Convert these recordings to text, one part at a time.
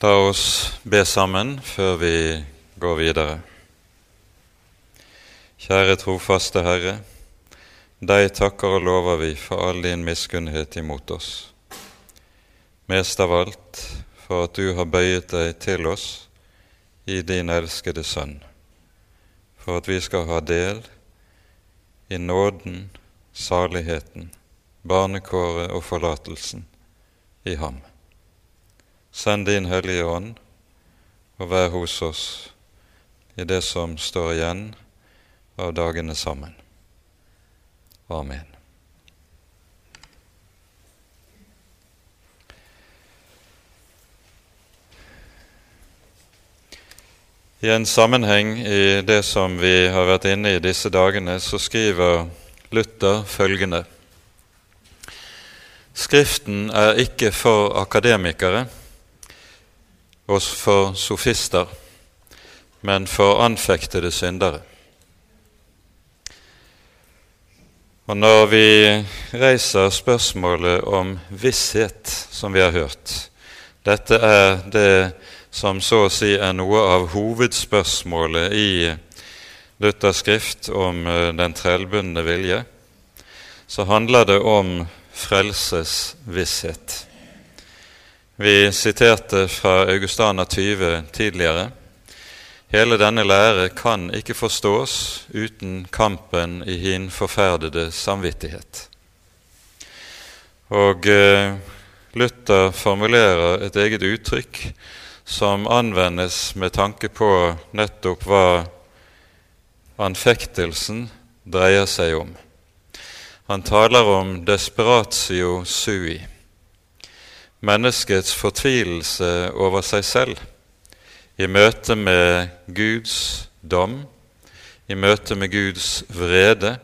La oss be sammen før vi går videre. Kjære trofaste Herre. Deg takker og lover vi for all din miskunnhet imot oss. Mest av alt for at du har bøyet deg til oss i din elskede Sønn, for at vi skal ha del i nåden, saligheten, barnekåret og forlatelsen i ham. Send din Hellige Ånd og vær hos oss i det som står igjen av dagene sammen. Amen. I en sammenheng i det som vi har vært inne i disse dagene, så skriver Luther følgende Skriften er ikke for akademikere og for sofister, men for anfektede syndere. Og når vi reiser spørsmålet om visshet, som vi har hørt Dette er det som så å si er noe av hovedspørsmålet i Luthers skrift om eh, den trellbundne vilje, så handler det om frelses visshet. Vi siterte fra Augustana 20 tidligere. Hele denne lære kan ikke forstås uten kampen i hin forferdede samvittighet. Og eh, Luther formulerer et eget uttrykk som anvendes med tanke på nettopp hva anfektelsen dreier seg om. Han taler om desperatio sui menneskets fortvilelse over seg selv i møte med Guds dom, i møte med Guds vrede,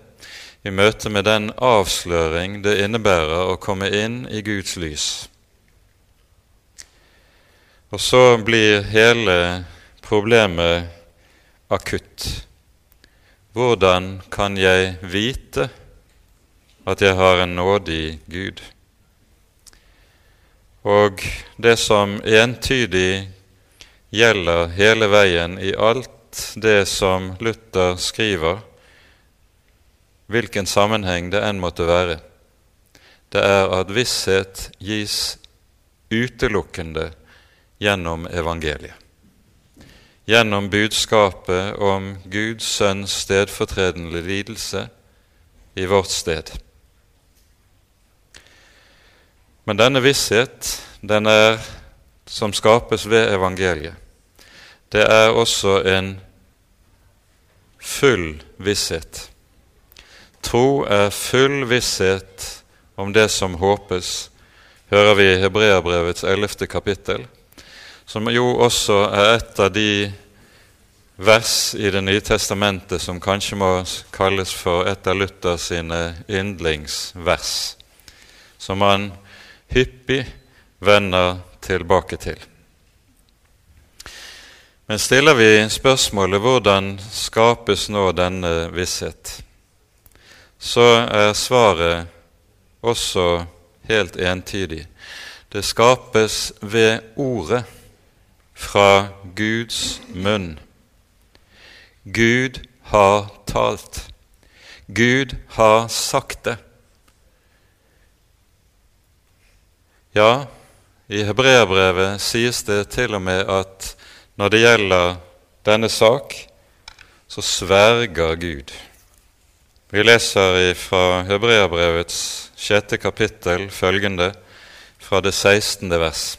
i møte med den avsløring det innebærer å komme inn i Guds lys. Og så blir hele problemet akutt. Hvordan kan jeg vite at jeg har en nådig Gud? Og det som entydig gjelder hele veien i alt det som Luther skriver, hvilken sammenheng det enn måtte være, det er at visshet gis utelukkende gjennom evangeliet. Gjennom budskapet om Guds sønns stedfortredende lidelse i vårt sted. Men denne visshet, den er som skapes ved evangeliet, det er også en full visshet. Tro er full visshet om det som håpes, hører vi i Hebreabrevets ellevte kapittel, som jo også er et av de vers i Det nye testamentet som kanskje må kalles for et av Luther sine yndlingsvers, som han hyppig vender tilbake til. Men stiller vi spørsmålet hvordan skapes nå denne visshet, så er svaret også helt entydig. Det skapes ved ordet fra Guds munn. Gud har talt. Gud har sagt det. Ja, i hebreerbrevet sies det til og med at når det gjelder denne sak, så sverger Gud. Vi leser fra hebreerbrevets sjette kapittel følgende fra det 16. vers.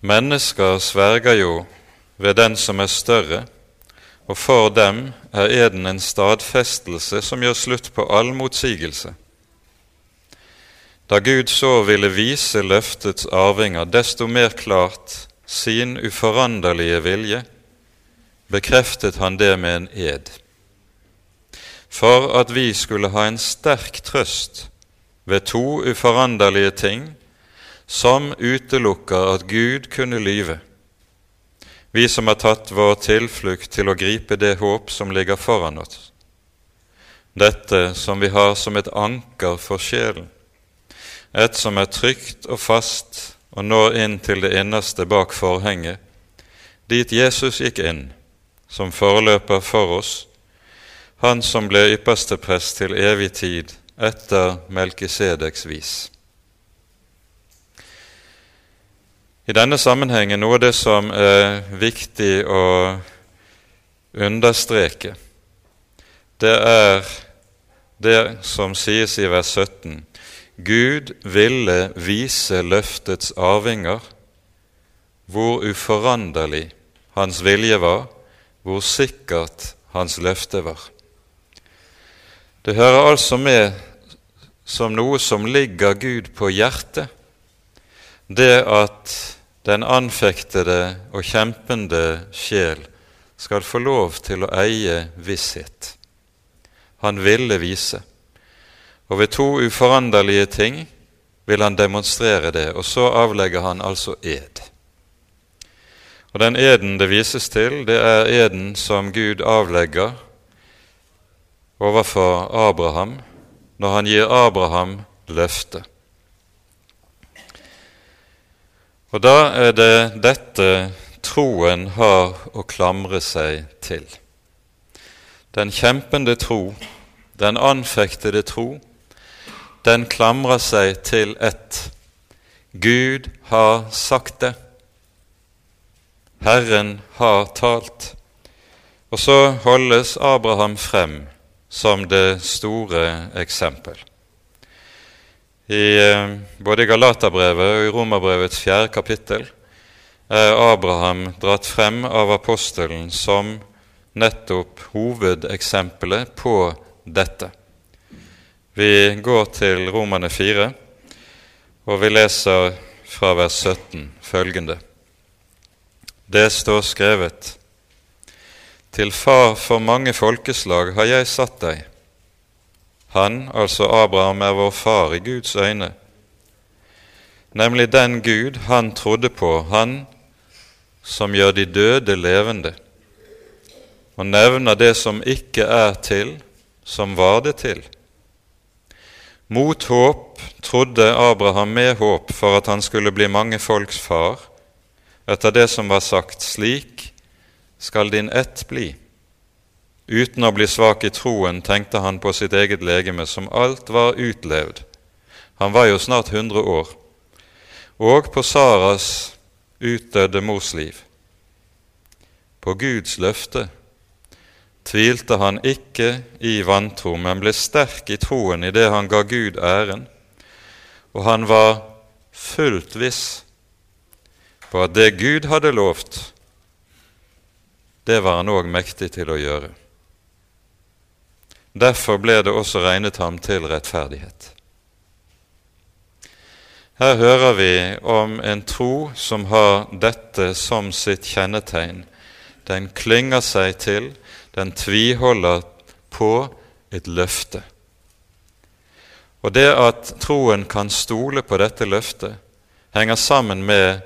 Mennesker sverger jo ved den som er større, og for dem er eden en stadfestelse som gjør slutt på all motsigelse. Da Gud så ville vise løftets arvinger desto mer klart sin uforanderlige vilje, bekreftet han det med en ed. For at vi skulle ha en sterk trøst ved to uforanderlige ting som utelukker at Gud kunne lyve, vi som har tatt vår tilflukt til å gripe det håp som ligger foran oss, dette som vi har som et anker for sjelen et som er trygt og fast og når inn til det innerste bak forhenget, dit Jesus gikk inn som foreløper for oss, han som ble ypperste prest til evig tid etter Melkisedeks vis. I denne sammenhengen noe av det som er viktig å understreke, det er det som sies i vers 17. Gud ville vise løftets arvinger hvor uforanderlig hans vilje var, hvor sikkert hans løfte var. Det hører altså med som noe som ligger Gud på hjertet, det at den anfektede og kjempende sjel skal få lov til å eie visshet. Han ville vise. Og ved to uforanderlige ting vil han demonstrere det, og så avlegger han altså ed. Og Den eden det vises til, det er eden som Gud avlegger overfor Abraham når han gir Abraham løftet. Og da er det dette troen har å klamre seg til. Den kjempende tro, den anfektede tro, den klamrer seg til ett. Gud har sagt det. Herren har talt. Og så holdes Abraham frem som det store eksempel. I eh, både Galaterbrevet og i Romerbrevets fjerde kapittel er Abraham dratt frem av apostelen som nettopp hovedeksempelet på dette. Vi går til Romane 4, og vi leser fra vers 17 følgende. Det står skrevet:" Til far for mange folkeslag har jeg satt deg. Han, altså Abraham, er vår far i Guds øyne, nemlig den Gud han trodde på, han som gjør de døde levende, og nevner det som ikke er til, som var det til. Mot håp trodde Abraham med håp for at han skulle bli mange folks far, etter det som var sagt, slik skal din ett bli. Uten å bli svak i troen tenkte han på sitt eget legeme, som alt var utlevd. Han var jo snart hundre år. Og på Saras utdødde mors liv. På Guds løfte tvilte han ikke i vantro, men ble sterk i troen i det han ga Gud æren, og han var fullt viss på at det Gud hadde lovt, det var han òg mektig til å gjøre. Derfor ble det også regnet ham til rettferdighet. Her hører vi om en tro som har dette som sitt kjennetegn. Den klynger seg til, den tviholder på et løfte. Og det at troen kan stole på dette løftet, henger sammen med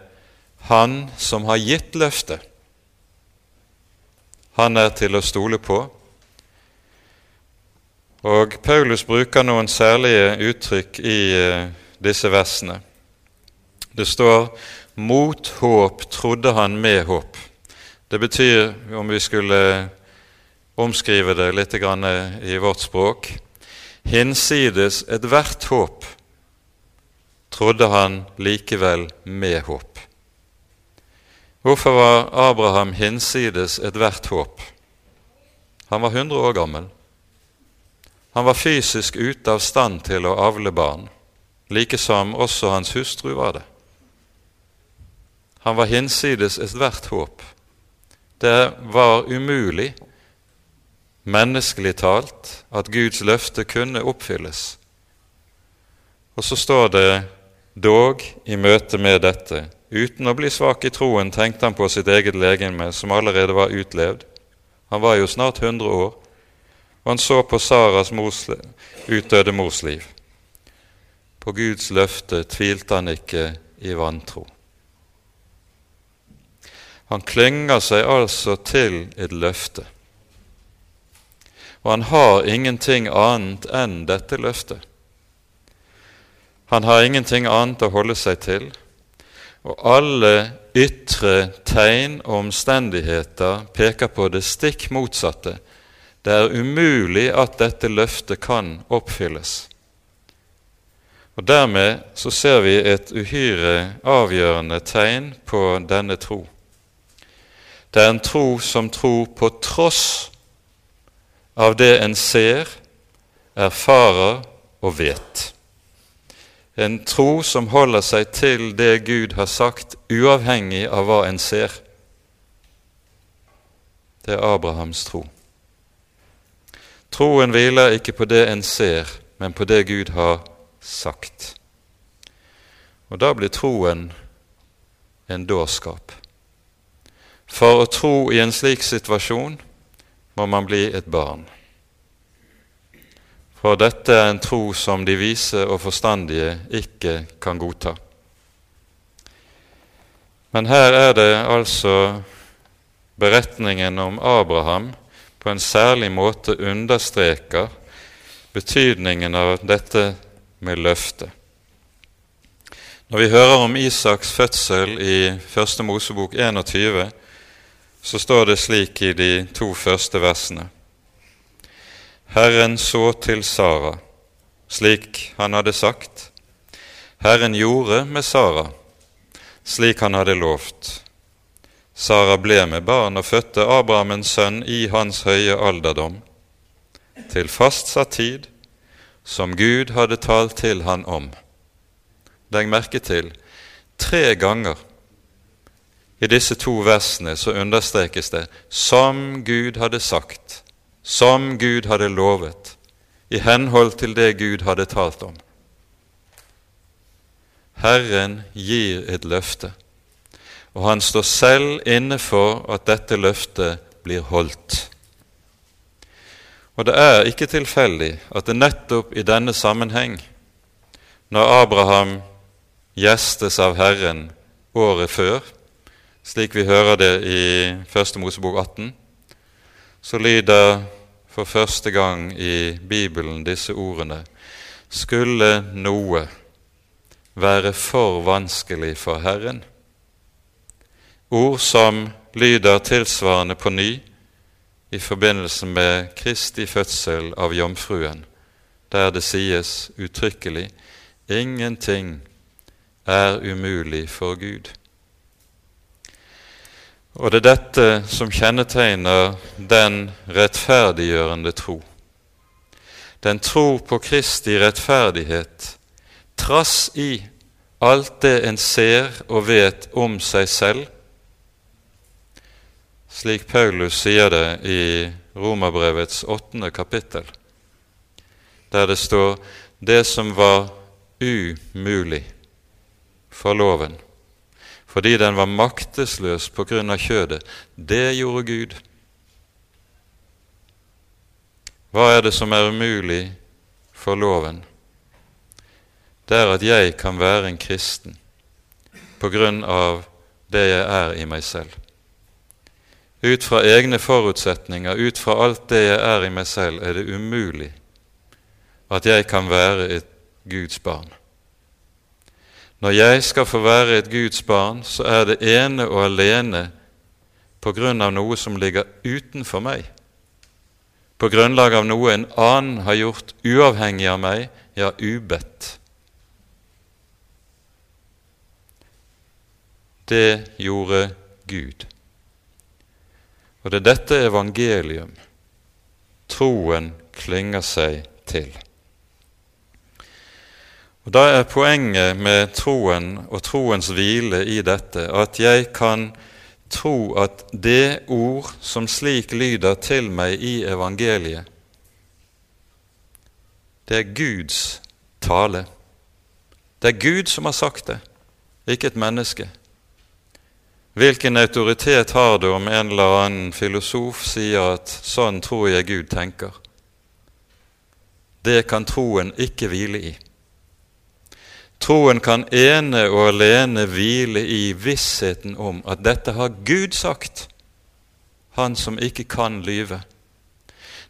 han som har gitt løftet, han er til å stole på. Og Paulus bruker noen særlige uttrykk i eh, disse versene. Det står 'mot håp trodde han med håp'. Det betyr, om vi skulle omskrive det litt i vårt språk, hinsides ethvert håp trodde han likevel med håp. Hvorfor var Abraham hinsides ethvert håp? Han var 100 år gammel. Han var fysisk ute av stand til å avle barn, like som også hans hustru var det. Han var hinsides ethvert håp. Det var umulig, menneskelig talt, at Guds løfte kunne oppfylles. Og så står det dog i møte med dette Uten å bli svak i troen tenkte han på sitt eget legeme, som allerede var utlevd. Han var jo snart 100 år, og han så på Saras mors, utdøde mors liv. På Guds løfte tvilte han ikke i vantro. Han klynger seg altså til et løfte. Og han har ingenting annet enn dette løftet. Han har ingenting annet å holde seg til Og alle ytre tegn og omstendigheter peker på det stikk motsatte. Det er umulig at dette løftet kan oppfylles. Og Dermed så ser vi et uhyre avgjørende tegn på denne tro. Det er en tro som tror på tross av det en ser, erfarer og vet. En tro som holder seg til det Gud har sagt, uavhengig av hva en ser. Det er Abrahams tro. Troen hviler ikke på det en ser, men på det Gud har sagt. Og da blir troen en dårskap. For å tro i en slik situasjon må man bli et barn. For dette er en tro som de vise og forstandige ikke kan godta. Men her er det altså beretningen om Abraham på en særlig måte understreker betydningen av dette med løftet. Når vi hører om Isaks fødsel i Første Mosebok 21, så står det slik i de to første versene. Herren så til Sara, slik han hadde sagt. Herren gjorde med Sara, slik han hadde lovt. Sara ble med barn og fødte Abraham en sønn i hans høye alderdom, til fastsatt tid, som Gud hadde talt til han om. Legg merke til tre ganger i disse to versene så understrekes det 'som Gud hadde sagt', 'som Gud hadde lovet', i henhold til det Gud hadde talt om. Herren gir et løfte, og han står selv inne for at dette løftet blir holdt. Og det er ikke tilfeldig at det nettopp i denne sammenheng, når Abraham gjestes av Herren året før, slik vi hører det i Første Mosebok 18, så lyder for første gang i Bibelen disse ordene Skulle noe være for vanskelig for Herren? Ord som lyder tilsvarende på ny i forbindelse med Kristi fødsel av jomfruen, der det sies uttrykkelig ingenting er umulig for Gud. Og det er dette som kjennetegner den rettferdiggjørende tro. Den tro på Kristi rettferdighet, trass i alt det en ser og vet om seg selv, slik Paulus sier det i Romerbrevets åttende kapittel, der det står 'det som var umulig for loven' fordi den var maktesløs på grunn av kjødet. Det gjorde Gud. Hva er det som er umulig for loven? Det er at jeg kan være en kristen på grunn av det jeg er i meg selv. Ut fra egne forutsetninger, ut fra alt det jeg er i meg selv, er det umulig at jeg kan være et Guds barn. Når jeg skal få være et Guds barn, så er det ene og alene på grunn av noe som ligger utenfor meg, på grunnlag av noe en annen har gjort uavhengig av meg, ja, ubedt. Det gjorde Gud. Og det er dette evangelium troen klynger seg til. Og Da er poenget med troen og troens hvile i dette at jeg kan tro at det ord som slik lyder til meg i evangeliet, det er Guds tale. Det er Gud som har sagt det, ikke et menneske. Hvilken autoritet har du om en eller annen filosof sier at 'sånn tror jeg Gud tenker'? Det kan troen ikke hvile i. Troen kan ene og alene hvile i vissheten om at dette har Gud sagt, Han som ikke kan lyve.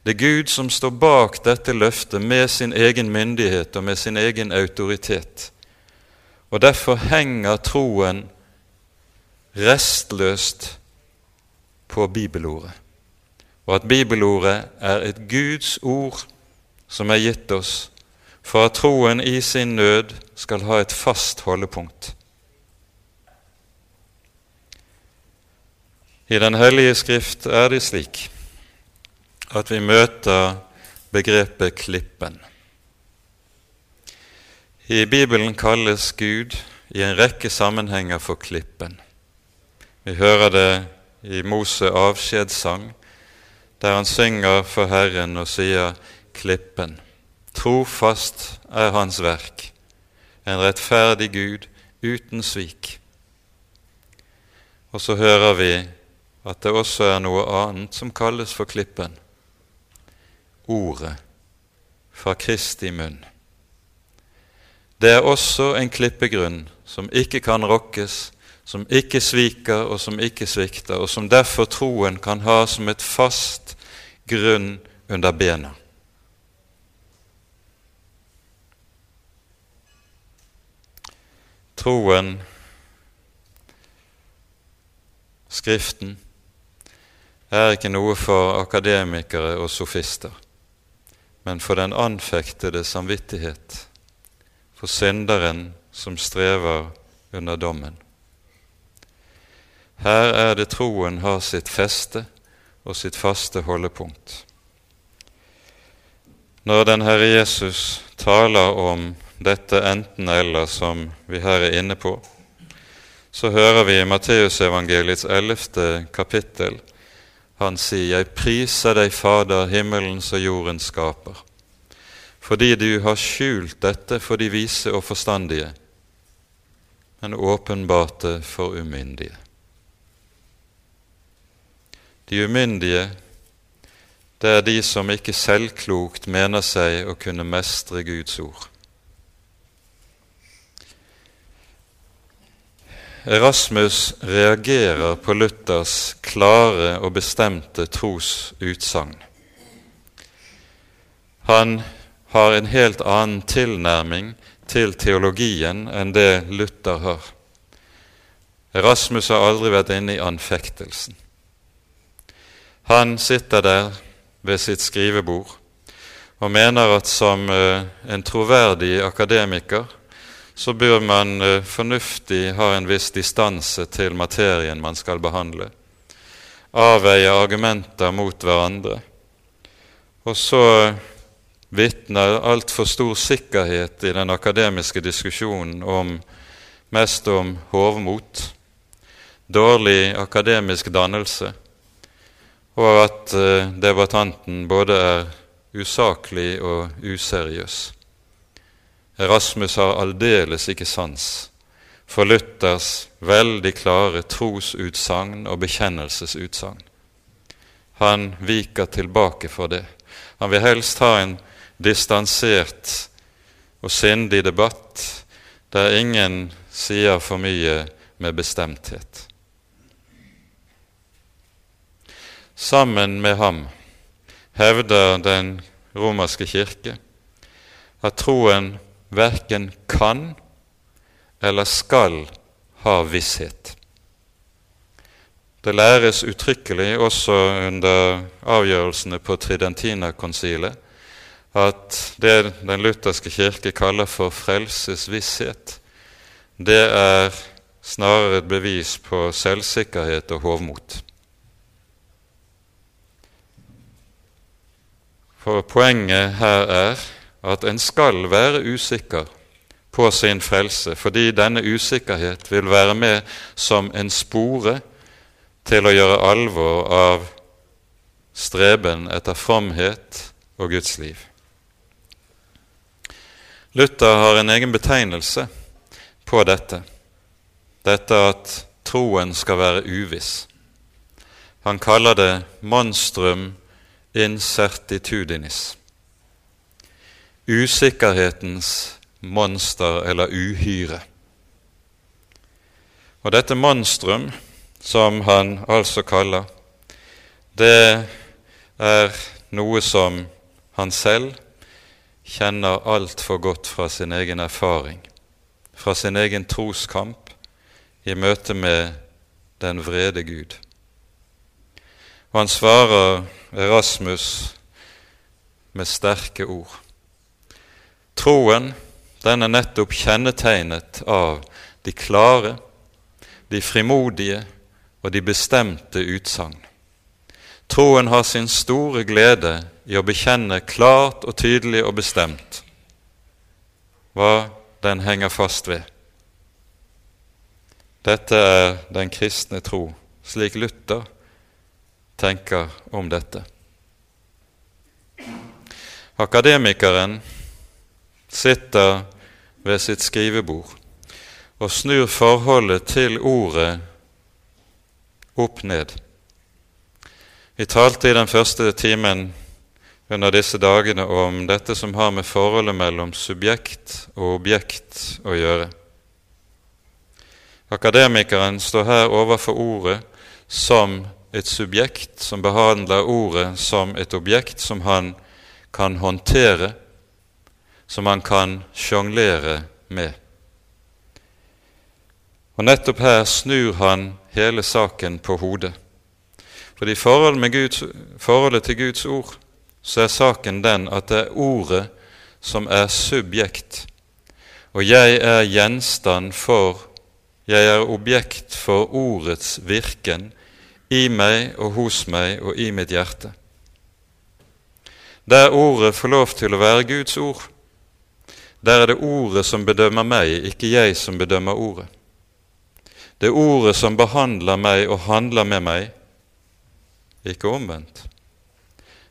Det er Gud som står bak dette løftet med sin egen myndighet og med sin egen autoritet. Og Derfor henger troen restløst på bibelordet, og at bibelordet er et Guds ord som er gitt oss for at troen i sin nød skal ha et fast holdepunkt. I Den hellige skrift er det slik at vi møter begrepet Klippen. I Bibelen kalles Gud i en rekke sammenhenger for Klippen. Vi hører det i Mose avskjedssang, der han synger for Herren og sier 'Klippen'. Trofast er Hans verk, en rettferdig Gud uten svik. Og så hører vi at det også er noe annet som kalles for Klippen. Ordet fra Kristi munn. Det er også en klippegrunn som ikke kan rokkes, som ikke sviker og som ikke svikter, og som derfor troen kan ha som et fast grunn under bena. Troen, Skriften, er ikke noe for akademikere og sofister, men for den anfektede samvittighet, for synderen som strever under dommen. Her er det troen har sitt feste og sitt faste holdepunkt. Når den Herre Jesus taler om dette enten-eller som vi her er inne på, så hører vi i Matteusevangeliets ellevte kapittel han sier, 'Jeg priser deg, Fader, himmelens og jordens skaper', fordi du har skjult dette for de vise og forstandige, men åpenbarte for umyndige. De umyndige, det er de som ikke selvklokt mener seg å kunne mestre Guds ord. Erasmus reagerer på Luthers klare og bestemte trosutsagn. Han har en helt annen tilnærming til teologien enn det Luther har. Erasmus har aldri vært inne i anfektelsen. Han sitter der ved sitt skrivebord og mener at som eh, en troverdig akademiker så bør man eh, fornuftig ha en viss distanse til materien man skal behandle. Avveie argumenter mot hverandre. Og så vitner altfor stor sikkerhet i den akademiske diskusjonen om mest om hovmot, dårlig akademisk dannelse, og at eh, debattanten både er usaklig og useriøs. Erasmus har aldeles ikke sans for Luthers veldig klare trosutsagn og bekjennelsesutsagn. Han viker tilbake for det. Han vil helst ha en distansert og sindig debatt der ingen sier for mye med bestemthet. Sammen med ham hevder den romerske kirke at troen verken kan eller skal ha visshet. Det læres uttrykkelig også under avgjørelsene på Tridentina-konsilet at det den lutherske kirke kaller for frelsesvisshet, det er snarere et bevis på selvsikkerhet og hovmot. For poenget her er at en skal være usikker på sin frelse, fordi denne usikkerhet vil være med som en spore til å gjøre alvor av streben etter fromhet og Guds liv. Luther har en egen betegnelse på dette, dette at troen skal være uviss. Han kaller det monstrum incertitudinis usikkerhetens monster eller uhyre. Og dette monstrum, som han altså kaller, det er noe som han selv kjenner altfor godt fra sin egen erfaring, fra sin egen troskamp i møte med den vrede Gud. Og han svarer Erasmus med sterke ord. Troen den er nettopp kjennetegnet av de klare, de frimodige og de bestemte utsagn. Troen har sin store glede i å bekjenne klart og tydelig og bestemt hva den henger fast ved. Dette er den kristne tro, slik Luther tenker om dette. Akademikeren sitter ved sitt skrivebord og snur forholdet til ordet opp ned. Vi talte i den første timen under disse dagene om dette som har med forholdet mellom subjekt og objekt å gjøre. Akademikeren står her overfor ordet som et subjekt som behandler ordet som et objekt som han kan håndtere, som han kan sjonglere med. Og Nettopp her snur han hele saken på hodet. Fordi i forholdet til Guds ord så er saken den at det er ordet som er subjekt, og jeg er gjenstand for, jeg er objekt for ordets virken i meg og hos meg og i mitt hjerte. Der ordet får lov til å være Guds ord, der er det ordet som bedømmer meg, ikke jeg som bedømmer ordet. Det er ordet som behandler meg og handler med meg, ikke omvendt.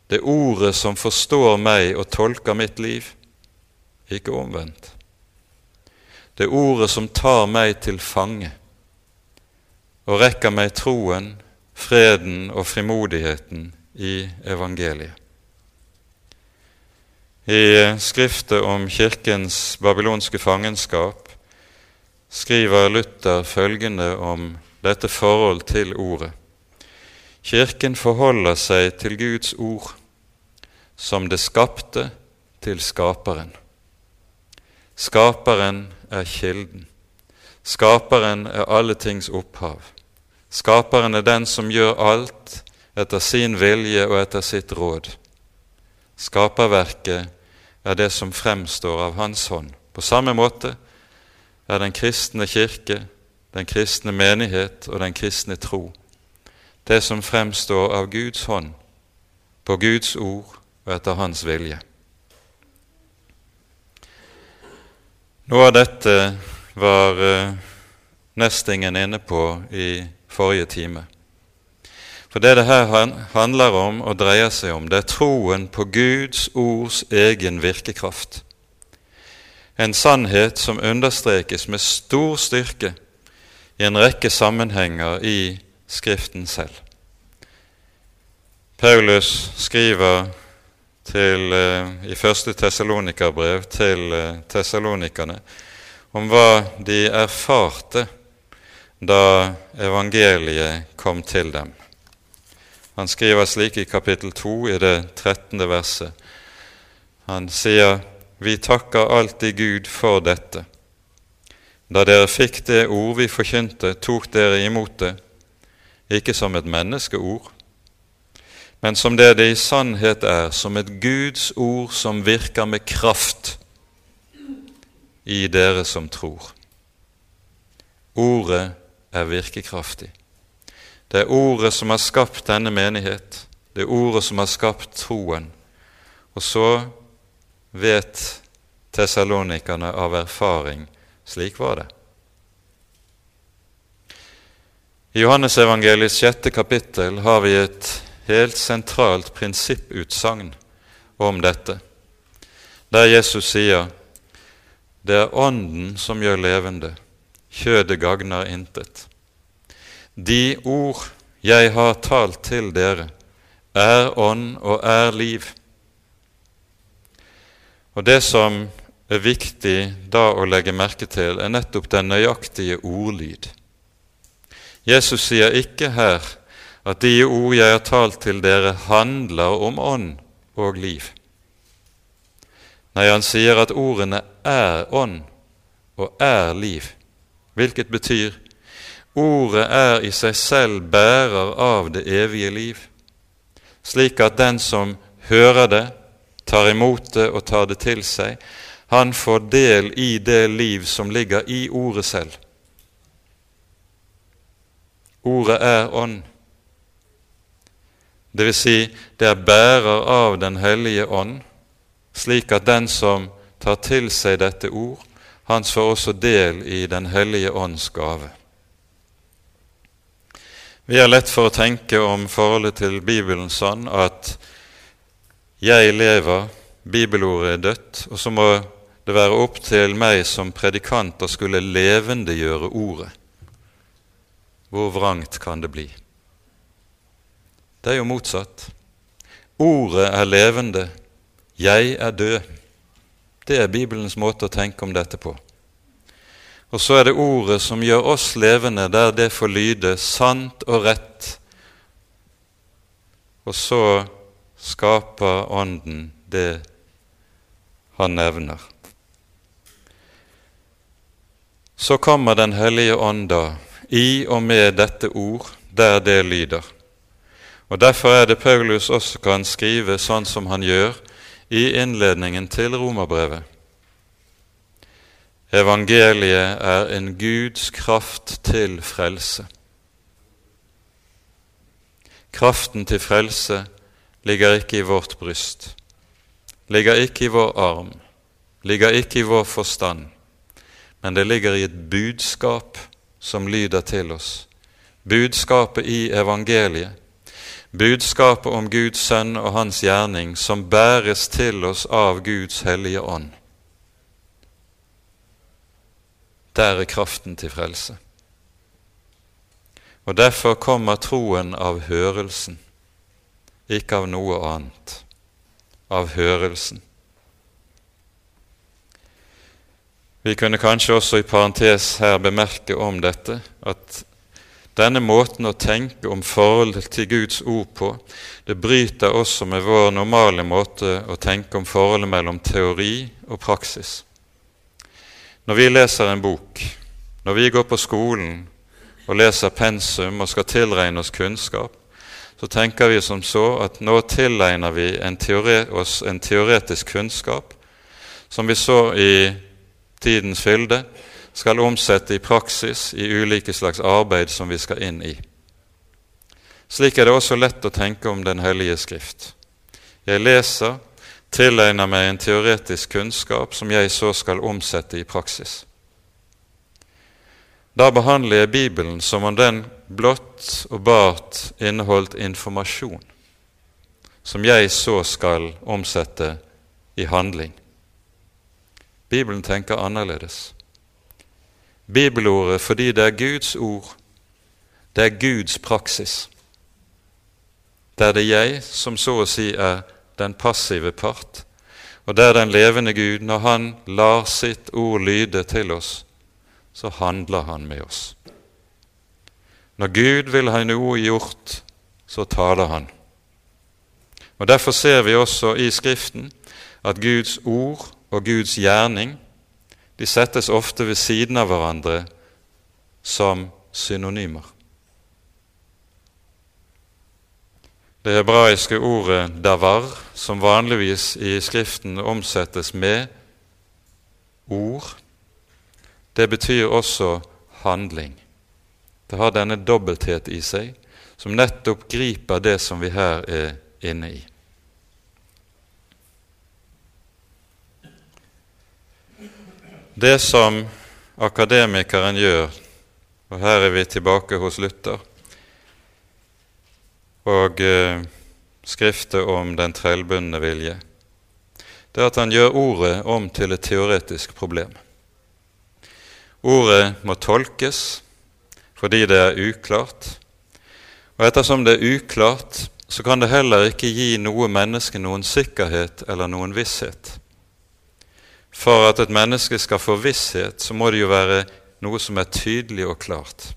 Det er ordet som forstår meg og tolker mitt liv, ikke omvendt. Det er ordet som tar meg til fange og rekker meg troen, freden og frimodigheten i evangeliet. I skriftet om kirkens babylonske fangenskap skriver Luther følgende om dette forhold til ordet. Kirken forholder seg til Guds ord som det skapte, til Skaperen. Skaperen er kilden. Skaperen er alle tings opphav. Skaperen er den som gjør alt etter sin vilje og etter sitt råd. Skaperverket er det som fremstår av Hans hånd. På samme måte er den kristne kirke, den kristne menighet og den kristne tro det som fremstår av Guds hånd, på Guds ord og etter Hans vilje. Noe av dette var uh, Nestingen inne på i forrige time. For det det her handler om og dreier seg om, det er troen på Guds ords egen virkekraft. En sannhet som understrekes med stor styrke i en rekke sammenhenger i Skriften selv. Paulus skriver til, eh, i første Tessalonikerbrev til eh, tessalonikerne om hva de erfarte da evangeliet kom til dem. Han skriver slik i kapittel 2 i det 13. verset. Han sier, Vi takker alltid Gud for dette. Da dere fikk det ord vi forkynte, tok dere imot det, ikke som et menneskeord, men som det det i sannhet er, som et Guds ord som virker med kraft i dere som tror. Ordet er virkekraftig. Det er ordet som har skapt denne menighet. Det er ordet som har skapt troen. Og så vet tessalonikerne av erfaring slik var det. I Johannesevangeliets sjette kapittel har vi et helt sentralt prinsipputsagn om dette, der Jesus sier det er Ånden som gjør levende, kjødet gagner intet. De ord jeg har talt til dere, er ånd og er liv. Og Det som er viktig da å legge merke til, er nettopp den nøyaktige ordlyd. Jesus sier ikke her at de ord jeg har talt til dere, handler om ånd og liv. Nei, han sier at ordene er ånd og er liv, hvilket betyr Ordet er i seg selv bærer av det evige liv, slik at den som hører det, tar imot det og tar det til seg, han får del i det liv som ligger i ordet selv. Ordet er ånd. Det vil si, det er bærer av Den hellige ånd, slik at den som tar til seg dette ord, han får også del i Den hellige ånds gave. Vi har lett for å tenke om forholdet til Bibelen sånn at jeg lever, bibelordet er dødt, og så må det være opp til meg som predikant å skulle levendegjøre ordet. Hvor vrangt kan det bli? Det er jo motsatt. Ordet er levende, jeg er død. Det er Bibelens måte å tenke om dette på. Og så er det ordet som gjør oss levende, der det får lyde sant og rett. Og så skaper Ånden det han nevner. Så kommer Den hellige ånd da, i og med dette ord, der det lyder. Og Derfor er det Paulus også kan skrive sånn som han gjør i innledningen til romerbrevet. Evangeliet er en Guds kraft til frelse. Kraften til frelse ligger ikke i vårt bryst, ligger ikke i vår arm, ligger ikke i vår forstand, men det ligger i et budskap som lyder til oss. Budskapet i evangeliet, budskapet om Guds sønn og hans gjerning, som bæres til oss av Guds hellige ånd. Der er kraften til frelse. Og Derfor kommer troen av hørelsen, ikke av noe annet. Av hørelsen. Vi kunne kanskje også i parentes her bemerke om dette at denne måten å tenke om forholdet til Guds ord på, det bryter også med vår normale måte å tenke om forholdet mellom teori og praksis. Når vi leser en bok, når vi går på skolen og leser pensum og skal tilregne oss kunnskap, så tenker vi som så at nå tilegner vi en oss en teoretisk kunnskap som vi så i tidens fylde, skal omsette i praksis i ulike slags arbeid som vi skal inn i. Slik er det også lett å tenke om Den hellige skrift. Jeg leser, tilegner meg en teoretisk kunnskap som jeg så skal omsette i praksis. Da behandler jeg Bibelen som om den blått og bart inneholdt informasjon, som jeg så skal omsette i handling. Bibelen tenker annerledes. Bibelordet fordi det er Guds ord, det er Guds praksis. Det er det jeg som så å si er den passive part, og det er den levende Gud. Når Han lar sitt ord lyde til oss, så handler Han med oss. Når Gud vil ha noe gjort, så taler Han. Og Derfor ser vi også i Skriften at Guds ord og Guds gjerning de settes ofte ved siden av hverandre som synonymer. Det hebraiske ordet 'davar', som vanligvis i Skriften omsettes med ord, det betyr også handling. Det har denne dobbelthet i seg, som nettopp griper det som vi her er inne i. Det som akademikeren gjør, og her er vi tilbake hos Luther, og eh, skriftet om den trellbundne vilje, det er at han gjør ordet om til et teoretisk problem. Ordet må tolkes fordi det er uklart, og ettersom det er uklart, så kan det heller ikke gi noe menneske noen sikkerhet eller noen visshet. For at et menneske skal få visshet, så må det jo være noe som er tydelig og klart.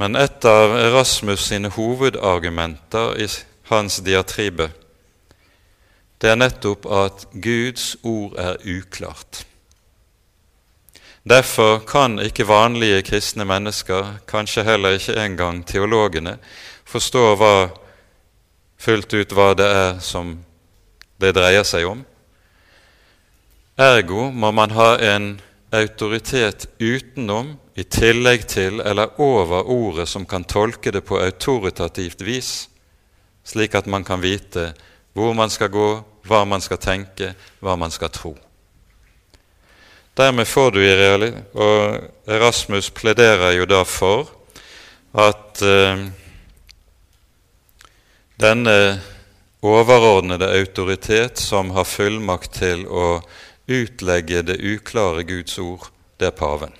Men et av Erasmus sine hovedargumenter i hans diatribe, det er nettopp at Guds ord er uklart. Derfor kan ikke vanlige kristne mennesker, kanskje heller ikke engang teologene, forstå hva, fullt ut hva det er som det dreier seg om. Ergo må man ha en autoritet utenom, i tillegg til eller over ordet som kan tolke det på autoritativt vis, slik at man kan vite hvor man skal gå, hva man skal tenke, hva man skal tro. Dermed får du i realitet Og Erasmus plederer jo da for at eh, denne overordnede autoritet som har fullmakt til å utlegge det uklare Guds ord, det er paven.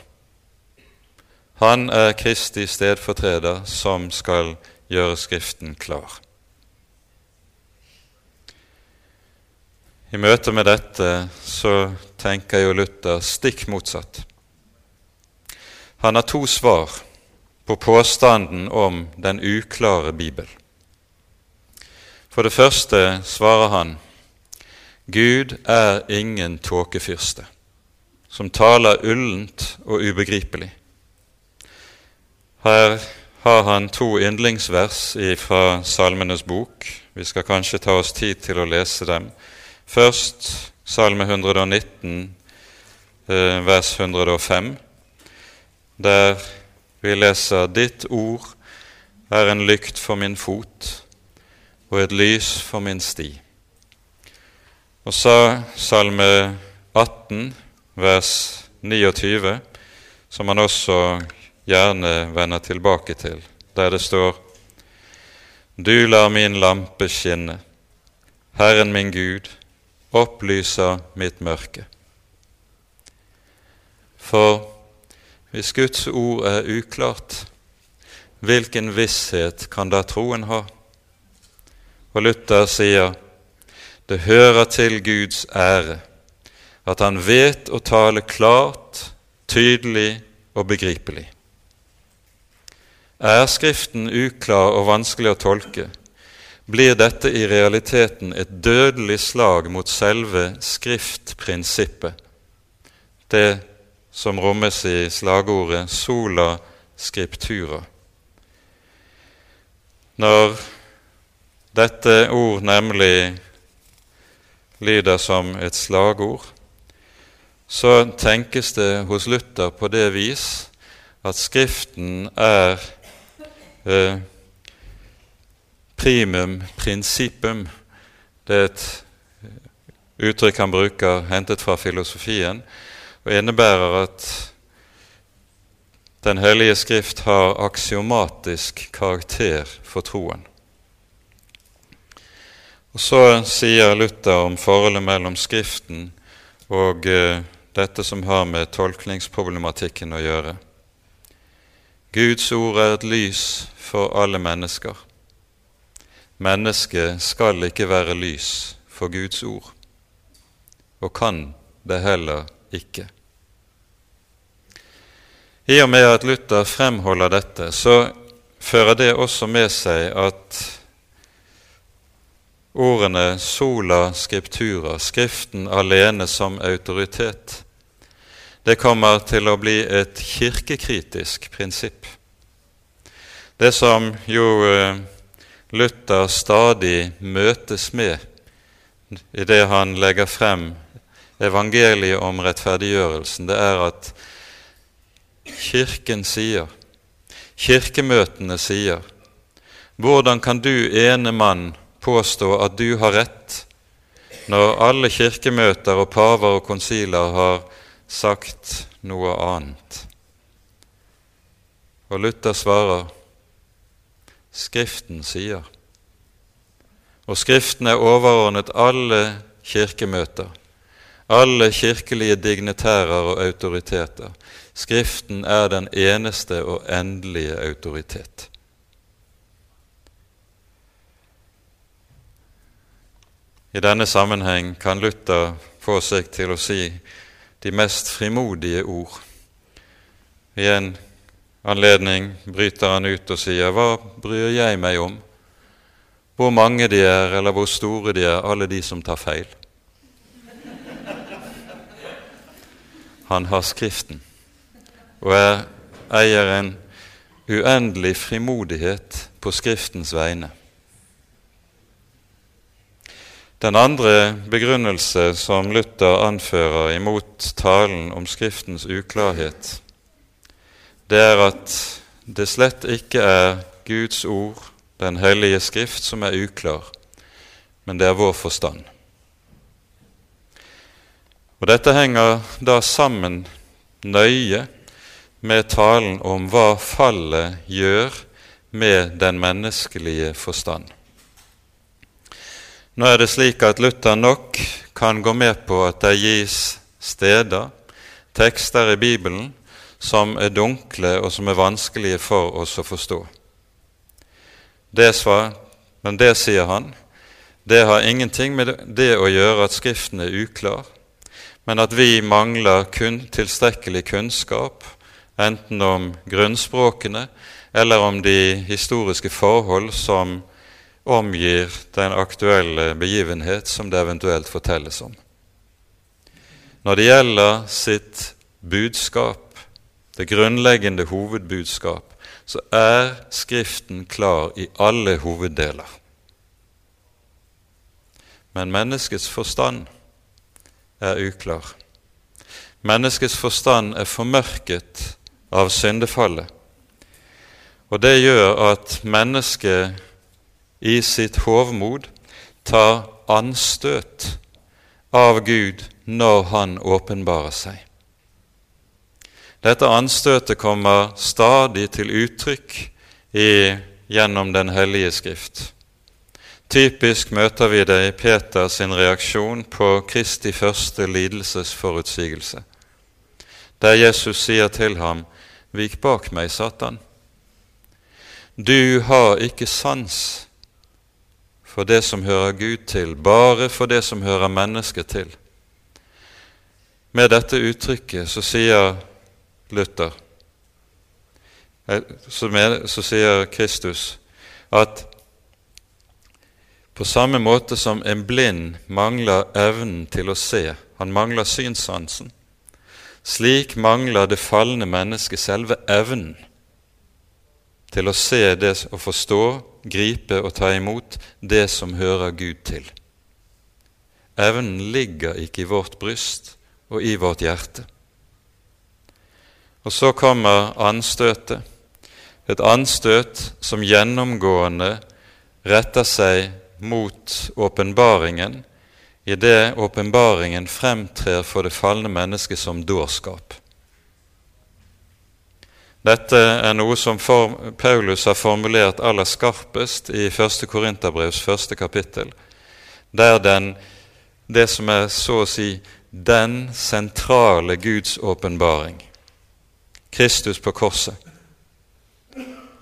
Han er Kristi stedfortreder som skal gjøre Skriften klar. I møte med dette så tenker jo Luther stikk motsatt. Han har to svar på påstanden om den uklare Bibel. For det første svarer han Gud er ingen tåkefyrste som taler ullent og ubegripelig. Her har han to yndlingsvers fra Salmenes bok. Vi skal kanskje ta oss tid til å lese dem. Først Salme 119, eh, vers 105, der vi leser Ditt ord er en lykt for min fot og et lys for min sti. Og så Salme 18, vers 29, som han også gjerne vender tilbake til, der det står Du lar min lampe skinne, Herren min Gud, opplyser mitt mørke. For hvis Guds ord er uklart, hvilken visshet kan da troen ha? Og Luther sier det hører til Guds ære at han vet å tale klart, tydelig og begripelig. Er Skriften uklar og vanskelig å tolke, blir dette i realiteten et dødelig slag mot selve skriftprinsippet, det som rommes i slagordet 'sola scriptura'. Når dette ord nemlig lyder som et slagord, så tenkes det hos Luther på det vis at Skriften er eh, primum principum. Det er et uttrykk han bruker hentet fra filosofien, og innebærer at Den hellige skrift har aksiomatisk karakter for troen. Og Så sier Luther om forholdet mellom Skriften og uh, dette som har med tolkningsproblematikken å gjøre. Guds ord er et lys for alle mennesker. Mennesket skal ikke være lys for Guds ord, og kan det heller ikke. I og med at Luther fremholder dette, så fører det også med seg at ordene sola scriptura, Skriften alene som autoritet, det kommer til å bli et kirkekritisk prinsipp. Det som jo eh, Luther stadig møtes med i det han legger frem evangeliet om rettferdiggjørelsen, det er at Kirken sier, kirkemøtene sier, hvordan kan du ene mann påstå at du har rett, når alle kirkemøter og paver og konsiler har sagt noe annet? Og Luther svarer Skriften sier. Og Skriften er overordnet alle kirkemøter, alle kirkelige dignitærer og autoriteter. Skriften er den eneste og endelige autoritet. I denne sammenheng kan Luther få seg til å si de mest frimodige ord. I en anledning bryter han ut og sier, 'Hva bryr jeg meg om?' Hvor mange de er, eller hvor store de er, alle de som tar feil. Han har Skriften. og er, eier en uendelig frimodighet på Skriftens vegne. Den andre begrunnelse som Luther anfører imot talen om Skriftens uklarhet, det er at det slett ikke er Guds ord, Den hellige Skrift, som er uklar, men det er vår forstand. Og Dette henger da sammen nøye med talen om hva fallet gjør med den menneskelige forstand. Nå er det slik at Luther nok kan gå med på at det gis steder, tekster i Bibelen, som er dunkle og som er vanskelige for oss å forstå. Det svar, men det, sier han, det har ingenting med det å gjøre at Skriften er uklar, men at vi mangler kun tilstrekkelig kunnskap enten om grunnspråkene eller om de historiske forhold som omgir den aktuelle begivenhet som det eventuelt fortelles om. Når det gjelder sitt budskap, det grunnleggende hovedbudskap, så er Skriften klar i alle hoveddeler. Men menneskets forstand er uklar. Menneskets forstand er formørket av syndefallet. Og det gjør at mennesket i sitt hovmod tar anstøt av Gud når Han åpenbarer seg. Dette anstøtet kommer stadig til uttrykk i, gjennom Den hellige Skrift. Typisk møter vi det i Peters reaksjon på Kristi første lidelsesforutsigelse, der Jesus sier til ham:" Vik bak meg, Satan. Du har ikke sans for det som hører Gud til, bare for det som hører mennesket til. Med dette uttrykket så sier Luther, eh, så sier Kristus, at på samme måte som en blind mangler evnen til å se, han mangler synssansen, slik mangler det falne mennesket selve evnen til å se det og forstå, gripe og ta imot det som hører Gud til. Evnen ligger ikke i vårt bryst og i vårt hjerte. Og så kommer anstøtet, et anstøt som gjennomgående retter seg mot åpenbaringen idet åpenbaringen fremtrer for det falne mennesket som dårskap. Dette er noe som Paulus har formulert aller skarpest i 1. Korinterbrevs første kapittel, der den, det som er så å si den sentrale Guds åpenbaring, Kristus på korset,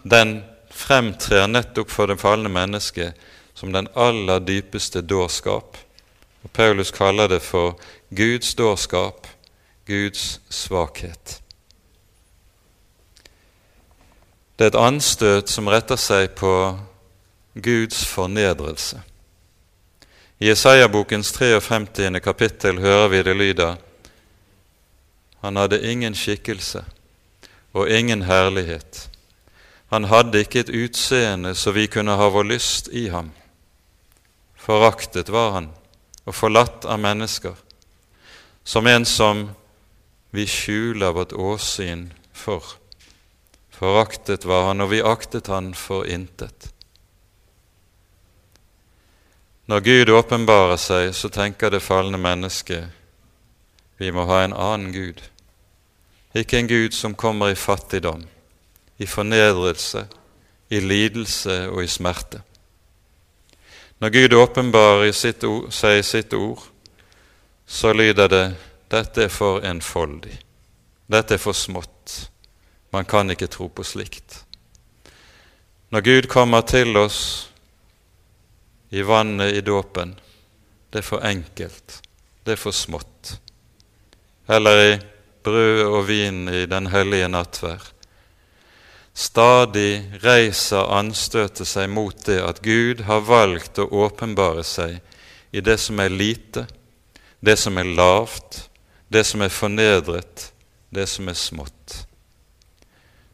den fremtrer nettopp for det falne mennesket som den aller dypeste dårskap og Paulus kaller det for Guds dårskap, Guds svakhet. Det er et anstøt som retter seg på Guds fornedrelse. I Isaiah-bokens 53. kapittel hører vi det lyder Han hadde ingen skikkelse og ingen herlighet. Han hadde ikke et utseende så vi kunne ha vår lyst i ham. Foraktet var han og forlatt av mennesker, som en som vi skjuler vårt åsyn for. Foraktet var han, og vi aktet han for intet. Når Gud åpenbarer seg, så tenker det falne mennesket vi må ha en annen Gud. Ikke en Gud som kommer i fattigdom, i fornedrelse, i lidelse og i smerte. Når Gud åpenbarer seg i sitt ord, så lyder det dette er for enfoldig. Dette er for smått. Man kan ikke tro på slikt. Når Gud kommer til oss i vannet i dåpen, det er for enkelt, det er for smått. Eller i brød og vin i den hellige nattverd Stadig reiser anstøtet seg mot det at Gud har valgt å åpenbare seg i det som er lite, det som er lavt, det som er fornedret, det som er smått.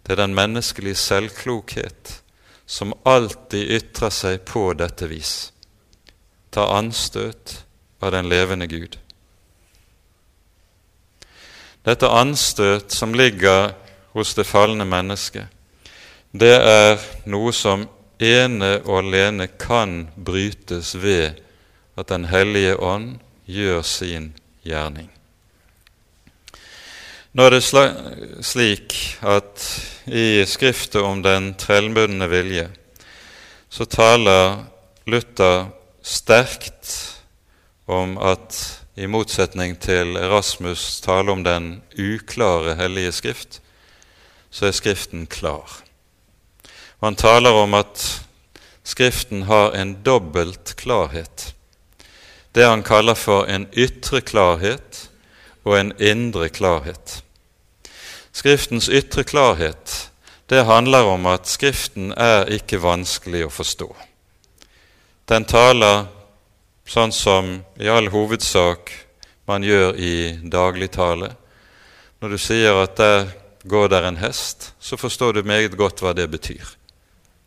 Det er den menneskelige selvklokhet som alltid ytrer seg på dette vis. Ta anstøt av den levende Gud. Dette anstøt som ligger hos det falne mennesket, det er noe som ene og alene kan brytes ved at Den hellige ånd gjør sin gjerning. Nå er det slik at i Skriftet om den trellbundne vilje så taler Luther sterkt om at i motsetning til Erasmus' tale om den uklare hellige Skrift, så er Skriften klar. Og han taler om at Skriften har en dobbelt klarhet. Det han kaller for en ytre klarhet og en indre klarhet. Skriftens ytre klarhet det handler om at Skriften er ikke vanskelig å forstå. Den taler sånn som i all hovedsak man gjør i dagligtale. Når du sier at der går der en hest, så forstår du meget godt hva det betyr.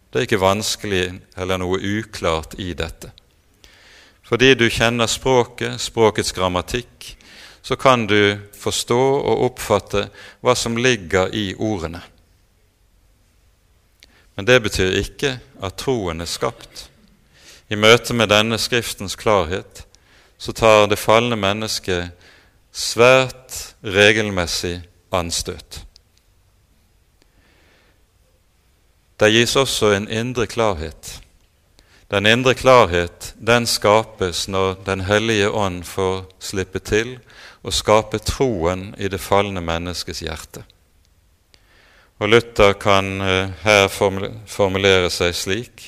Det er ikke vanskelig eller noe uklart i dette. Fordi du kjenner språket, språkets grammatikk, så kan du forstå og oppfatte hva som ligger i ordene. Men det betyr ikke at troen er skapt. I møte med denne Skriftens klarhet så tar det falne mennesket svært regelmessig anstøt. Det gis også en indre klarhet. Den indre klarhet den skapes når Den hellige ånd får slippe til å skape troen i det falne menneskets hjerte. Og Luther kan eh, her formulere seg slik.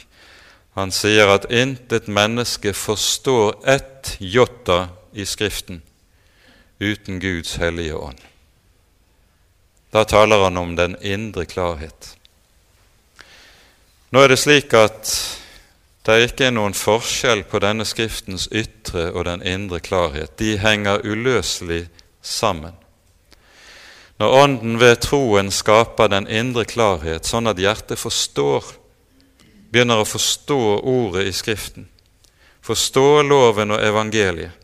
Han sier at intet menneske forstår ett jotta i Skriften uten Guds hellige ånd. Da taler han om den indre klarhet. Nå er det slik at det er ikke noen forskjell på denne Skriftens ytre og den indre klarhet. De henger uløselig sammen. Når Ånden ved troen skaper den indre klarhet, sånn at hjertet forstår, begynner å forstå ordet i Skriften, forstå loven og evangeliet,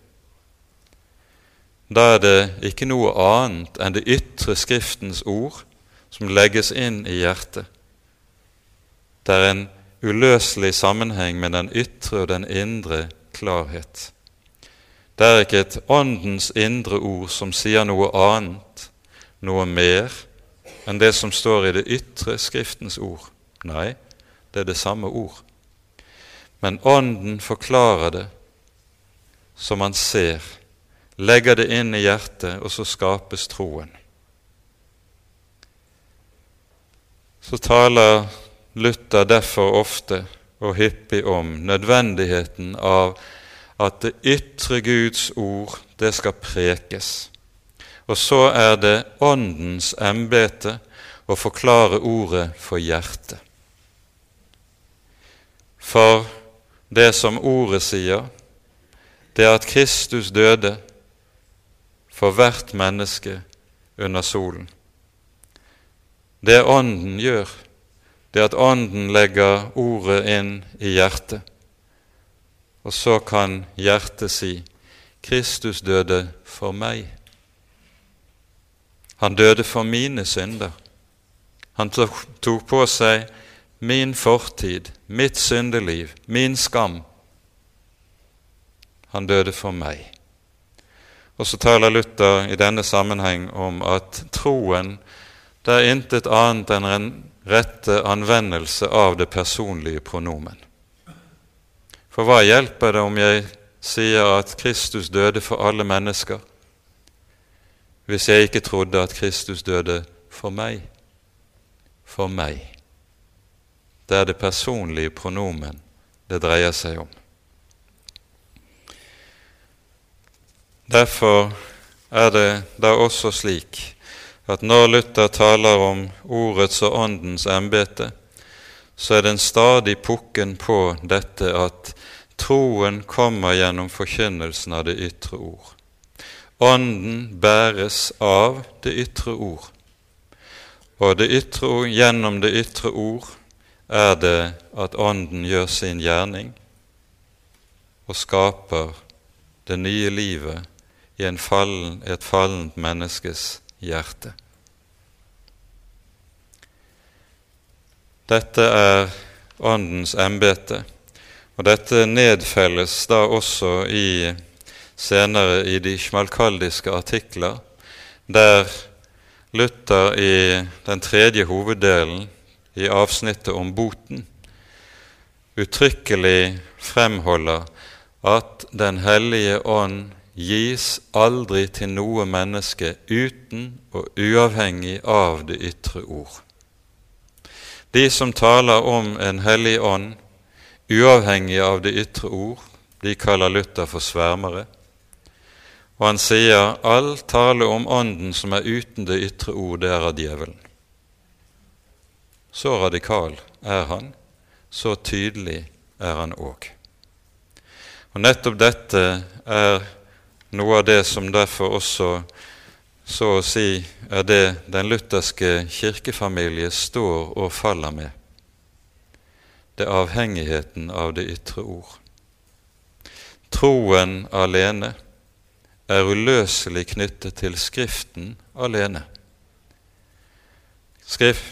da er det ikke noe annet enn det ytre Skriftens ord som legges inn i hjertet. Det er en uløselig sammenheng med den ytre og den indre klarhet. Det er ikke et Åndens indre ord som sier noe annet, noe mer, enn det som står i det ytre Skriftens ord. Nei, det er det samme ord. Men Ånden forklarer det som han ser, legger det inn i hjertet, og så skapes troen. Så taler Luther derfor ofte og hyppig om nødvendigheten av at det ytre Guds ord, det skal prekes. Og så er det Åndens embete å forklare ordet for hjertet. For det som ordet sier, det er at Kristus døde for hvert menneske under solen. Det Ånden gjør, det at Ånden legger ordet inn i hjertet. Og så kan hjertet si Kristus døde for meg. Han døde for mine synder. Han tok på seg min fortid, mitt syndeliv, min skam. Han døde for meg. Og så taler Luther i denne sammenheng om at troen det er intet annet enn en rette anvendelse av det personlige pronomen. For hva hjelper det om jeg sier at Kristus døde for alle mennesker, hvis jeg ikke trodde at Kristus døde for meg? For meg. Det er det personlige pronomen det dreier seg om. Derfor er det da også slik at når Luther taler om ordets og åndens embete, så er det en stadig pukken på dette at troen kommer gjennom forkynnelsen av det ytre ord. Ånden bæres av det ytre ord. Og det ytre ord, gjennom det ytre ord er det at Ånden gjør sin gjerning og skaper det nye livet i fallen, et fallent menneskes hjerte. Dette er Åndens embete, og dette nedfelles da også i, senere i de smalkaldiske artikler, der Luther i den tredje hoveddelen, i avsnittet om boten, uttrykkelig fremholder at Den hellige ånd gis aldri til noe menneske uten og uavhengig av det ytre ord. De som taler om en hellig ånd uavhengig av det ytre ord, de kaller Luther for svermere. Og han sier all tale om Ånden som er uten det ytre ord, det er av djevelen. Så radikal er han, så tydelig er han òg. Og nettopp dette er noe av det som derfor også så å si er det den lutherske kirkefamilie står og faller med. Det er avhengigheten av det ytre ord. Troen alene er uløselig knyttet til Skriften alene. Skrift,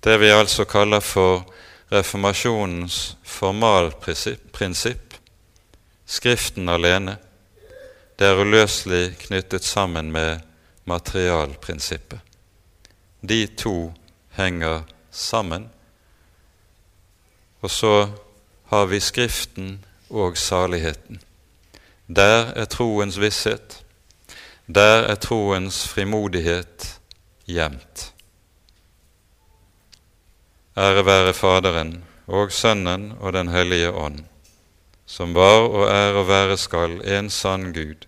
det vi altså kaller for reformasjonens formalprinsipp, Skriften alene, det er uløselig knyttet sammen med materialprinsippet. De to henger sammen. Og så har vi Skriften og saligheten. Der er troens visshet. Der er troens frimodighet gjemt. Ære være Faderen og Sønnen og Den hellige ånd, som var og er og være skal en sann Gud,